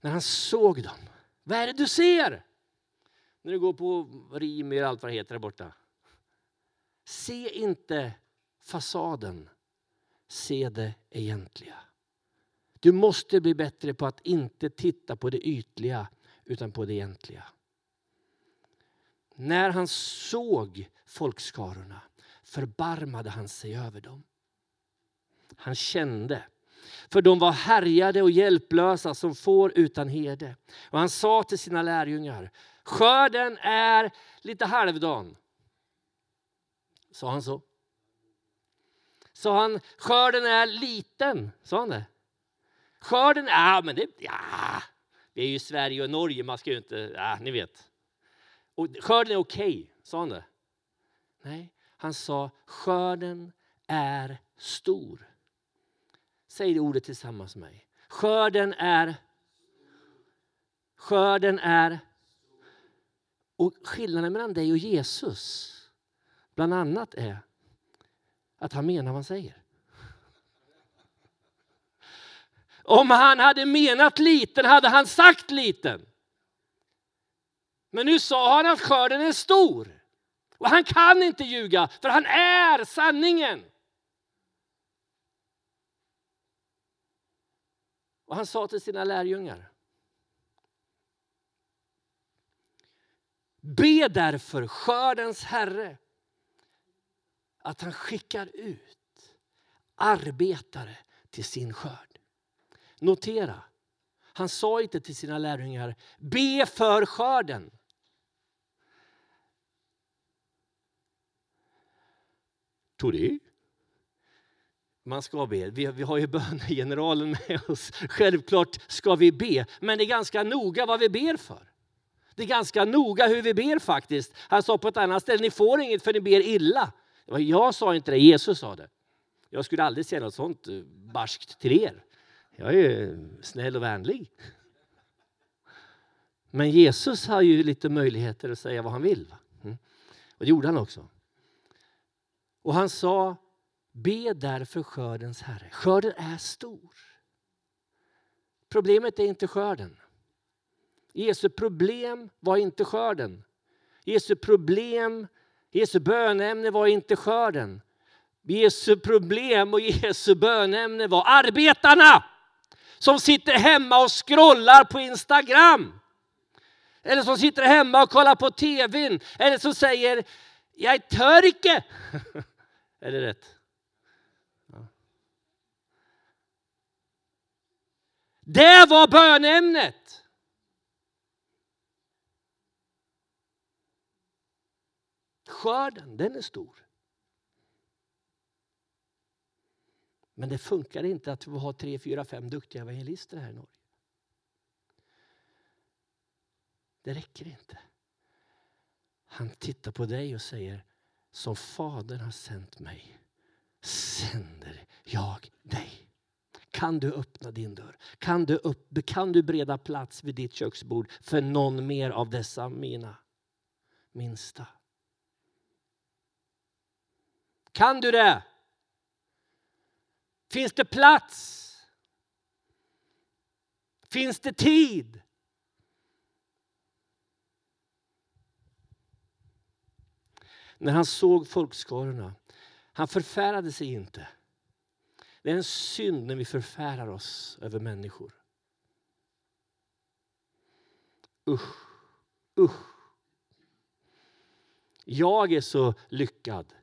när han såg dem. Vad är det du ser? När du går på Rimi och allt vad det heter där borta. Se inte fasaden se det egentliga. Du måste bli bättre på att inte titta på det ytliga utan på det egentliga. När han såg folkskarorna förbarmade han sig över dem. Han kände, för de var härjade och hjälplösa som får utan herde. Och han sa till sina lärjungar, skörden är lite halvdan. Sa han så? Sa han, skörden är liten. Sa han det? Skörden, ja men det, ja. Vi är ju Sverige och Norge, man ska ju inte, ja ni vet. Och skörden är okej, okay. sa han det? Nej, han sa skörden är stor. Säg det ordet tillsammans med mig. Skörden är Skörden är och skillnaden mellan dig och Jesus bland annat är att han menar vad han säger. Om han hade menat liten hade han sagt liten. Men nu sa han att skörden är stor. Och han kan inte ljuga, för han är sanningen. Och han sa till sina lärjungar. Be därför skördens Herre att han skickar ut arbetare till sin skörd. Notera, han sa inte till sina lärjungar, be för skörden. Tog det? Man ska be. Vi, vi har ju bönegeneralen med oss. Självklart ska vi be, men det är ganska noga vad vi ber för. Det är ganska noga hur vi ber faktiskt. Han sa på ett annat ställe, ni får inget för ni ber illa. Jag sa inte det, Jesus sa det. Jag skulle aldrig säga något sånt eh, barskt till er. Jag är snäll och vänlig. Men Jesus har ju lite möjligheter att säga vad han vill. Va? Mm. Och det gjorde han också. Och han sa, be därför skördens Herre. Skörden är stor. Problemet är inte skörden. Jesu problem var inte skörden. Jesu problem Jesu bönämne var inte skörden. Jesu problem och Jesu bönämne var arbetarna som sitter hemma och scrollar på Instagram. Eller som sitter hemma och kollar på tvn. Eller som säger, jag är törke. [LAUGHS] är det rätt? Ja. Det var bönämnet. Skörden, den är stor. Men det funkar inte att vi har tre, fyra, fem duktiga evangelister här i Norge. Det räcker inte. Han tittar på dig och säger, som Fadern har sänt mig sänder jag dig. Kan du öppna din dörr? Kan du, upp, kan du bereda plats vid ditt köksbord för någon mer av dessa mina minsta? Kan du det? Finns det plats? Finns det tid? När han såg folkskarorna, han förfärade sig inte. Det är en synd när vi förfärar oss över människor. Usch, usch. Jag är så lyckad,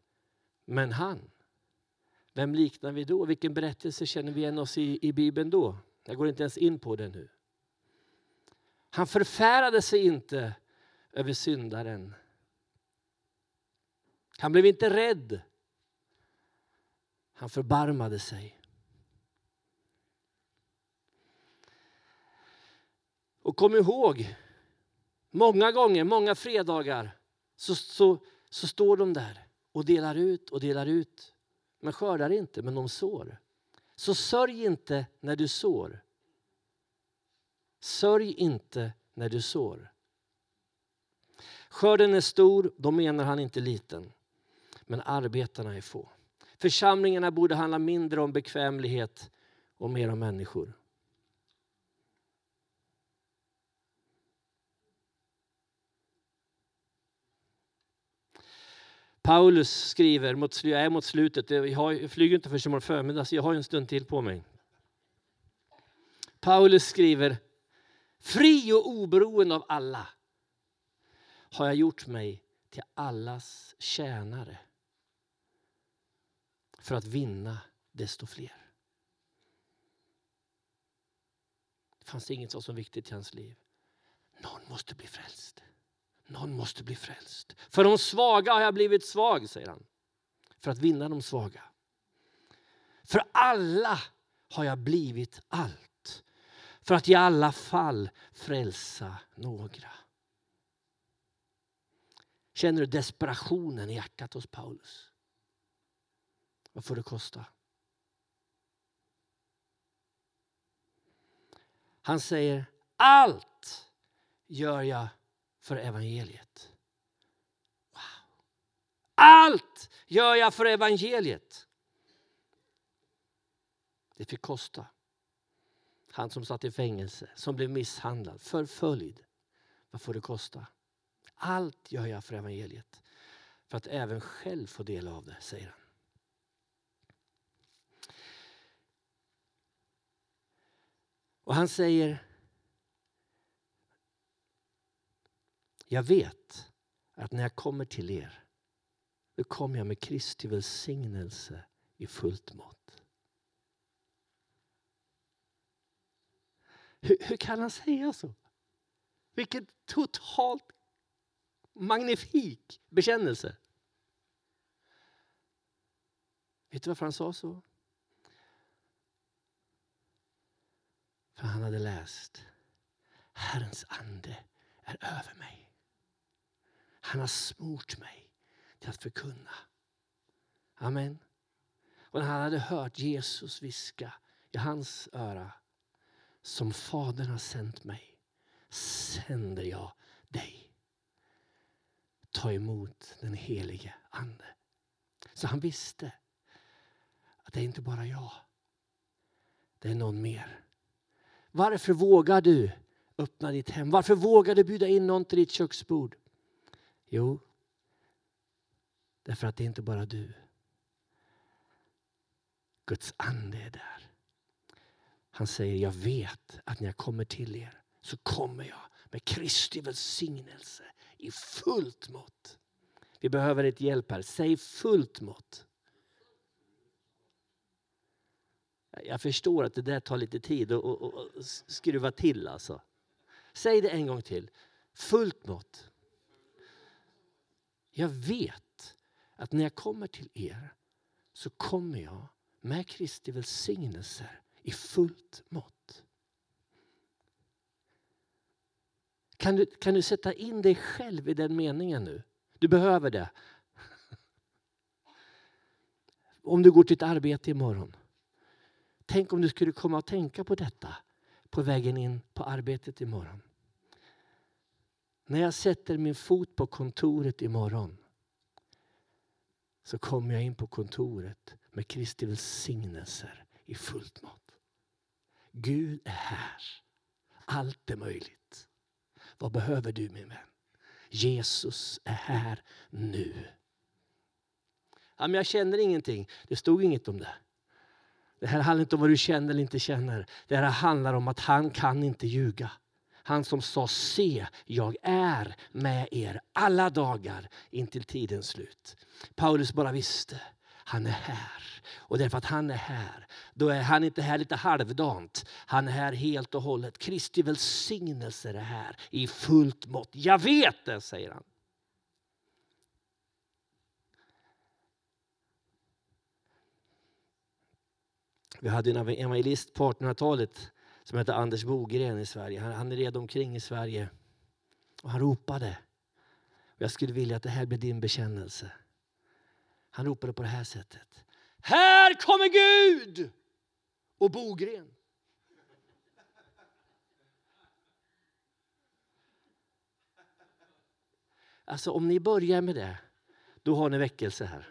men han. Vem liknar vi då? Vilken berättelse känner vi igen oss i, i Bibeln då? Jag går inte ens in på det nu. Han förfärade sig inte över syndaren. Han blev inte rädd. Han förbarmade sig. Och kom ihåg, många gånger, många fredagar så, så, så står de där och delar ut och delar ut men skördar inte, men de sår. Så sörj inte när du sår. Sörj inte när du sår. Skörden är stor, då menar han inte liten. Men arbetarna är få. Församlingarna borde handla mindre om bekvämlighet och mer om människor. Paulus skriver, mot, jag är mot slutet, jag, har, jag flyger inte förrän imorgon förmiddag så jag har en stund till på mig. Paulus skriver, fri och oberoende av alla har jag gjort mig till allas tjänare för att vinna desto fler. Det fanns inget som var så viktigt i hans liv. Någon måste bli frälst. Någon måste bli frälst. För de svaga har jag blivit svag, säger han. För att vinna de svaga. För alla har jag blivit allt. För att i alla fall frälsa några. Känner du desperationen i hjärtat hos Paulus? Vad får det kosta? Han säger allt gör jag för evangeliet. Wow. Allt gör jag för evangeliet. Det fick kosta. Han som satt i fängelse, som blev misshandlad, förföljd. Vad får det kosta? Allt gör jag för evangeliet. För att även själv få del av det, säger han. Och han säger Jag vet att när jag kommer till er, då kommer jag med Kristi välsignelse i fullt mått. Hur, hur kan han säga så? Vilken totalt magnifik bekännelse. Vet du varför han sa så? För han hade läst Herrens ande är över mig. Han har smort mig till att förkunna. Amen. Och när han hade hört Jesus viska i hans öra. Som Fadern har sänt mig sänder jag dig. Ta emot den helige Ande. Så han visste att det är inte bara jag. Det är någon mer. Varför vågar du öppna ditt hem? Varför vågar du bjuda in någon till ditt köksbord? Jo, därför att det är inte bara du. Guds ande är där. Han säger, jag vet att när jag kommer till er så kommer jag med Kristi välsignelse i fullt mått. Vi behöver ett hjälp här. Säg fullt mått. Jag förstår att det där tar lite tid att skruva till. Alltså. Säg det en gång till. Fullt mått. Jag vet att när jag kommer till er så kommer jag med Kristi välsignelser i fullt mått. Kan du, kan du sätta in dig själv i den meningen nu? Du behöver det. Om du går till ett arbete imorgon. Tänk om du skulle komma att tänka på detta på vägen in på arbetet imorgon. När jag sätter min fot på kontoret imorgon så kommer jag in på kontoret med Kristi välsignelser i fullt mått. Gud är här. Allt är möjligt. Vad behöver du min vän? Jesus är här nu. Ja, men jag känner ingenting. Det stod inget om det. Det här handlar inte om vad du känner eller inte känner. Det här handlar om att han kan inte ljuga. Han som sa se, jag är med er alla dagar intill tidens slut. Paulus bara visste, han är här. Och därför att han är här, då är han inte här lite halvdant. Han är här helt och hållet. Kristi välsignelse är här i fullt mått. Jag vet det, säger han. Vi hade en evangelist på 1800-talet som hette Anders Bogren i Sverige. Han, han red omkring i Sverige och han ropade. Jag skulle vilja att det här blir din bekännelse. Han ropade på det här sättet. Här kommer Gud! Och Bogren. Alltså om ni börjar med det, då har ni väckelse här.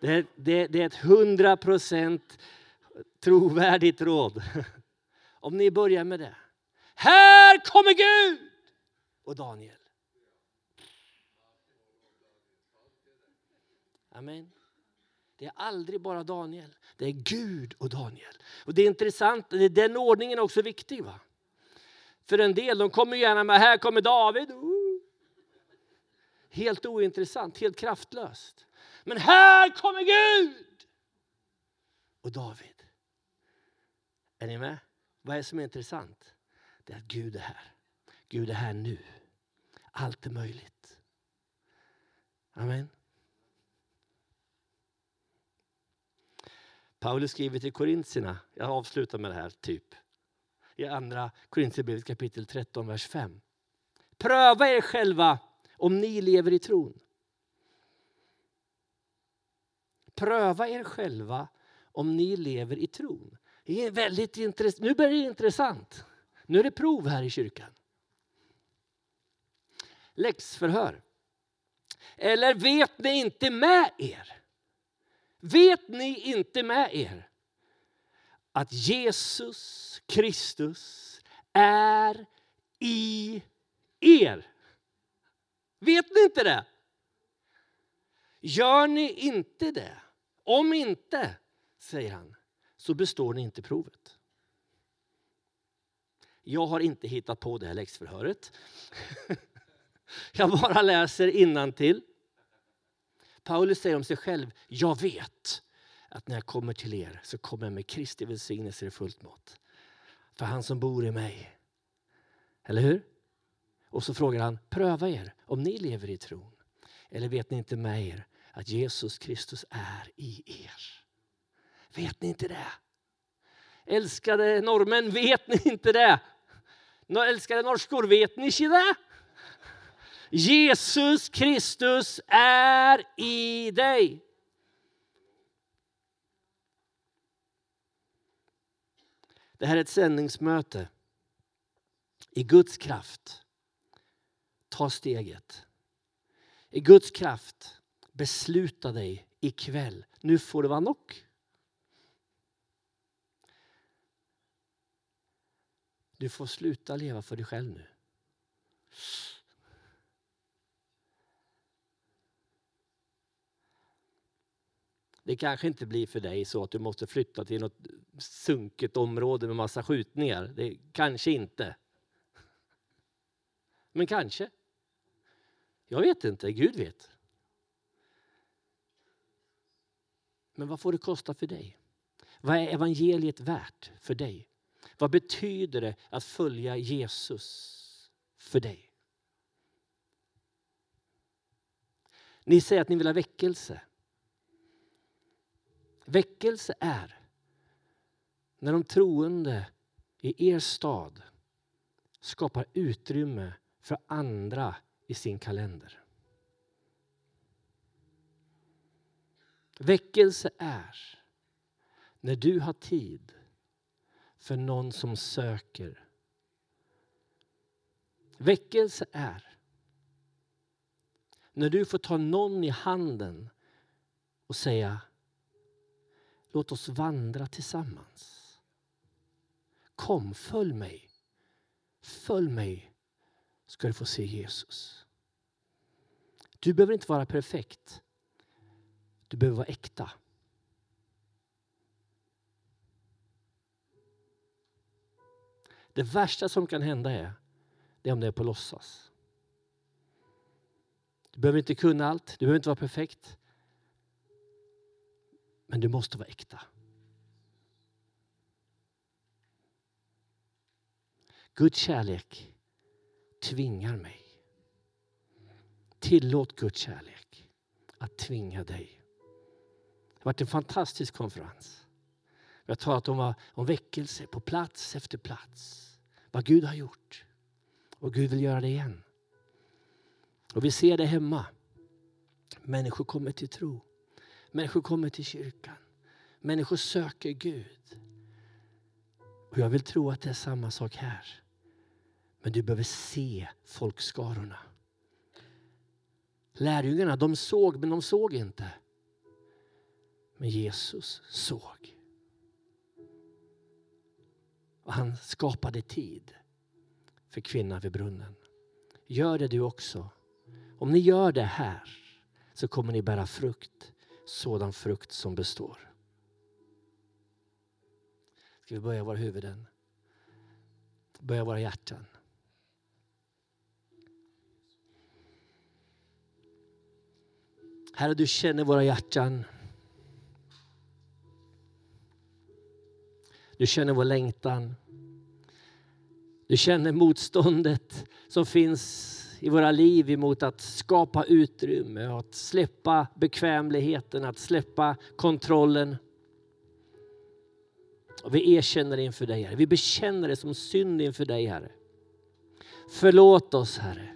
Det, det, det är ett hundra procent trovärdigt råd. [LAUGHS] Om ni börjar med det. Här kommer Gud! Och Daniel. Amen. Det är aldrig bara Daniel. Det är Gud och Daniel. Och Det är intressant, den ordningen är också viktig. va? För en del de kommer gärna med, här kommer David. Uh. Helt ointressant, helt kraftlöst. Men här kommer Gud! Och David. Är ni med? Vad är det som är intressant? Det är att Gud är här. Gud är här nu. Allt är möjligt. Amen. Paulus skriver till korintierna, jag avslutar med det här typ. I andra Korintierbrevet kapitel 13, vers 5. Pröva er själva om ni lever i tron. Pröva er själva om ni lever i tron. Det är väldigt intress- Nu börjar det intressant. Nu är det prov här i kyrkan. Läxförhör. Eller vet ni inte med er? Vet ni inte med er att Jesus Kristus är i er? Vet ni inte det? Gör ni inte det? Om inte, säger han, så består ni inte provet. Jag har inte hittat på det här läxförhöret. [LAUGHS] Jag bara läser till. Paulus säger om sig själv, jag vet att när jag kommer till er så kommer jag med Kristi välsignelse i fullt mått. För han som bor i mig. Eller hur? Och så frågar han, pröva er om ni lever i tron. Eller vet ni inte med er att Jesus Kristus är i er? Vet ni inte det? Älskade norrmän, vet ni inte det? Älskade norskor, vet ni inte det? Jesus Kristus är i dig. Det här är ett sändningsmöte. I Guds kraft, ta steget. I Guds kraft, besluta dig ikväll. Nu får det vara nog. Du får sluta leva för dig själv nu. Det kanske inte blir för dig så att du måste flytta till något sunket område med massa skjutningar. Det kanske inte. Men kanske. Jag vet inte, Gud vet. Men vad får det kosta för dig? Vad är evangeliet värt för dig? Vad betyder det att följa Jesus för dig? Ni säger att ni vill ha väckelse. Väckelse är när de troende i er stad skapar utrymme för andra i sin kalender. Väckelse är när du har tid för någon som söker. Väckelse är när du får ta någon i handen och säga låt oss vandra tillsammans. Kom, följ mig. Följ mig ska du få se Jesus. Du behöver inte vara perfekt. Du behöver vara äkta. Det värsta som kan hända är, det är om det är på låtsas. Du behöver inte kunna allt, du behöver inte vara perfekt. Men du måste vara äkta. Guds kärlek tvingar mig. Tillåt Guds kärlek att tvinga dig. Det har varit en fantastisk konferens. Vi har talat om, om väckelse på plats efter plats. Vad Gud har gjort. Och Gud vill göra det igen. Och vi ser det hemma. Människor kommer till tro. Människor kommer till kyrkan. Människor söker Gud. Och jag vill tro att det är samma sak här. Men du behöver se folkskarorna. Lärjungarna de såg, men de såg inte. Men Jesus såg. Och han skapade tid för kvinnan vid brunnen. Gör det du också. Om ni gör det här så kommer ni bära frukt, sådan frukt som består. Ska vi börja våra huvuden? Börja våra hjärtan. Herre, du känner våra hjärtan. Du känner vår längtan. Du känner motståndet som finns i våra liv emot att skapa utrymme, att släppa bekvämligheten, att släppa kontrollen. Och vi erkänner det inför dig, Herre. Vi bekänner det som synd inför dig, Herre. Förlåt oss, Herre.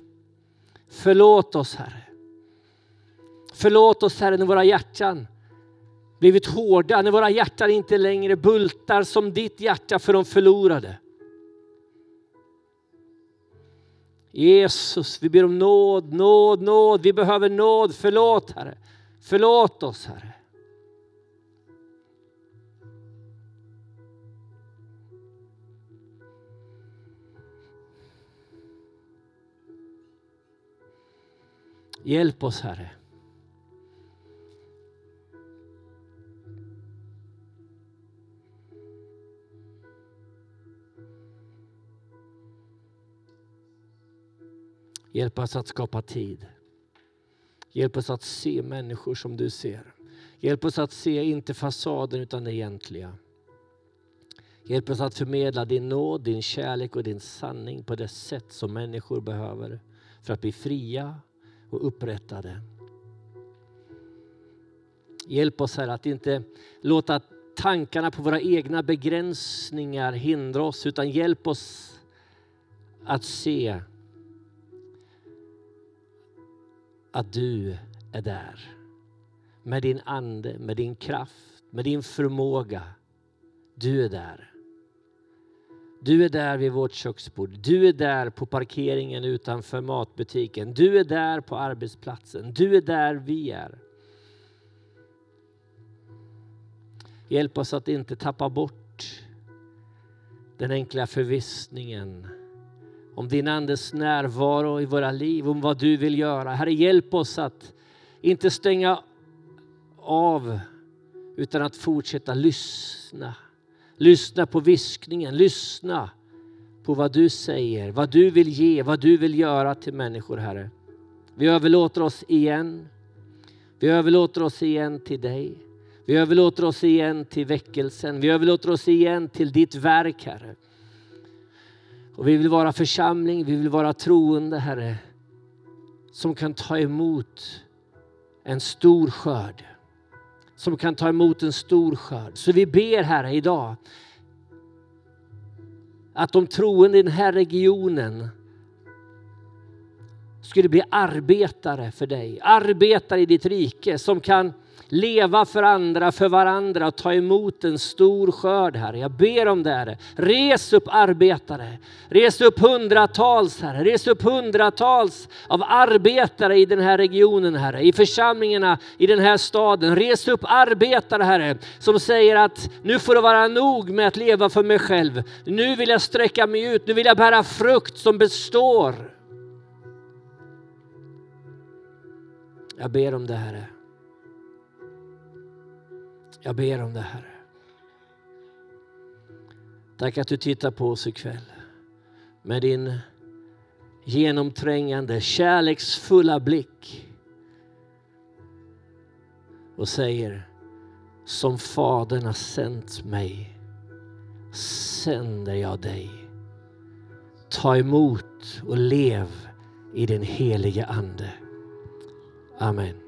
Förlåt oss, Herre. Förlåt oss Herre när våra hjärtan blivit hårda, när våra hjärtan inte längre bultar som ditt hjärta för de förlorade. Jesus, vi ber om nåd, nåd, nåd. Vi behöver nåd. Förlåt Herre. Förlåt oss Herre. Hjälp oss Herre. Hjälp oss att skapa tid. Hjälp oss att se människor som du ser. Hjälp oss att se inte fasaden utan det egentliga. Hjälp oss att förmedla din nåd, din kärlek och din sanning på det sätt som människor behöver för att bli fria och upprättade. Hjälp oss här att inte låta tankarna på våra egna begränsningar hindra oss utan hjälp oss att se att du är där. Med din ande, med din kraft, med din förmåga. Du är där. Du är där vid vårt köksbord. Du är där på parkeringen utanför matbutiken. Du är där på arbetsplatsen. Du är där vi är. Hjälp oss att inte tappa bort den enkla förvissningen om din Andes närvaro i våra liv, om vad du vill göra. Herre, hjälp oss att inte stänga av utan att fortsätta lyssna. Lyssna på viskningen, lyssna på vad du säger, vad du vill ge, vad du vill göra till människor, Herre. Vi överlåter oss igen. Vi överlåter oss igen till dig. Vi överlåter oss igen till väckelsen. Vi överlåter oss igen till ditt verk, Herre. Och vi vill vara församling, vi vill vara troende, Herre, som kan ta emot en stor skörd. Som kan ta emot en stor skörd. Så vi ber, Herre, idag att de troende i den här regionen skulle bli arbetare för dig. Arbetare i ditt rike som kan leva för andra, för varandra och ta emot en stor skörd, Herre. Jag ber om det, Herre. Res upp arbetare. Res upp hundratals, Herre. Res upp hundratals av arbetare i den här regionen, Herre. I församlingarna i den här staden. Res upp arbetare, Herre, som säger att nu får det vara nog med att leva för mig själv. Nu vill jag sträcka mig ut. Nu vill jag bära frukt som består. Jag ber om det, Herre. Jag ber om det, Herre. Tack att du tittar på oss ikväll med din genomträngande, kärleksfulla blick och säger som Fadern har sänt mig sänder jag dig. Ta emot och lev i den helige Ande. Amen.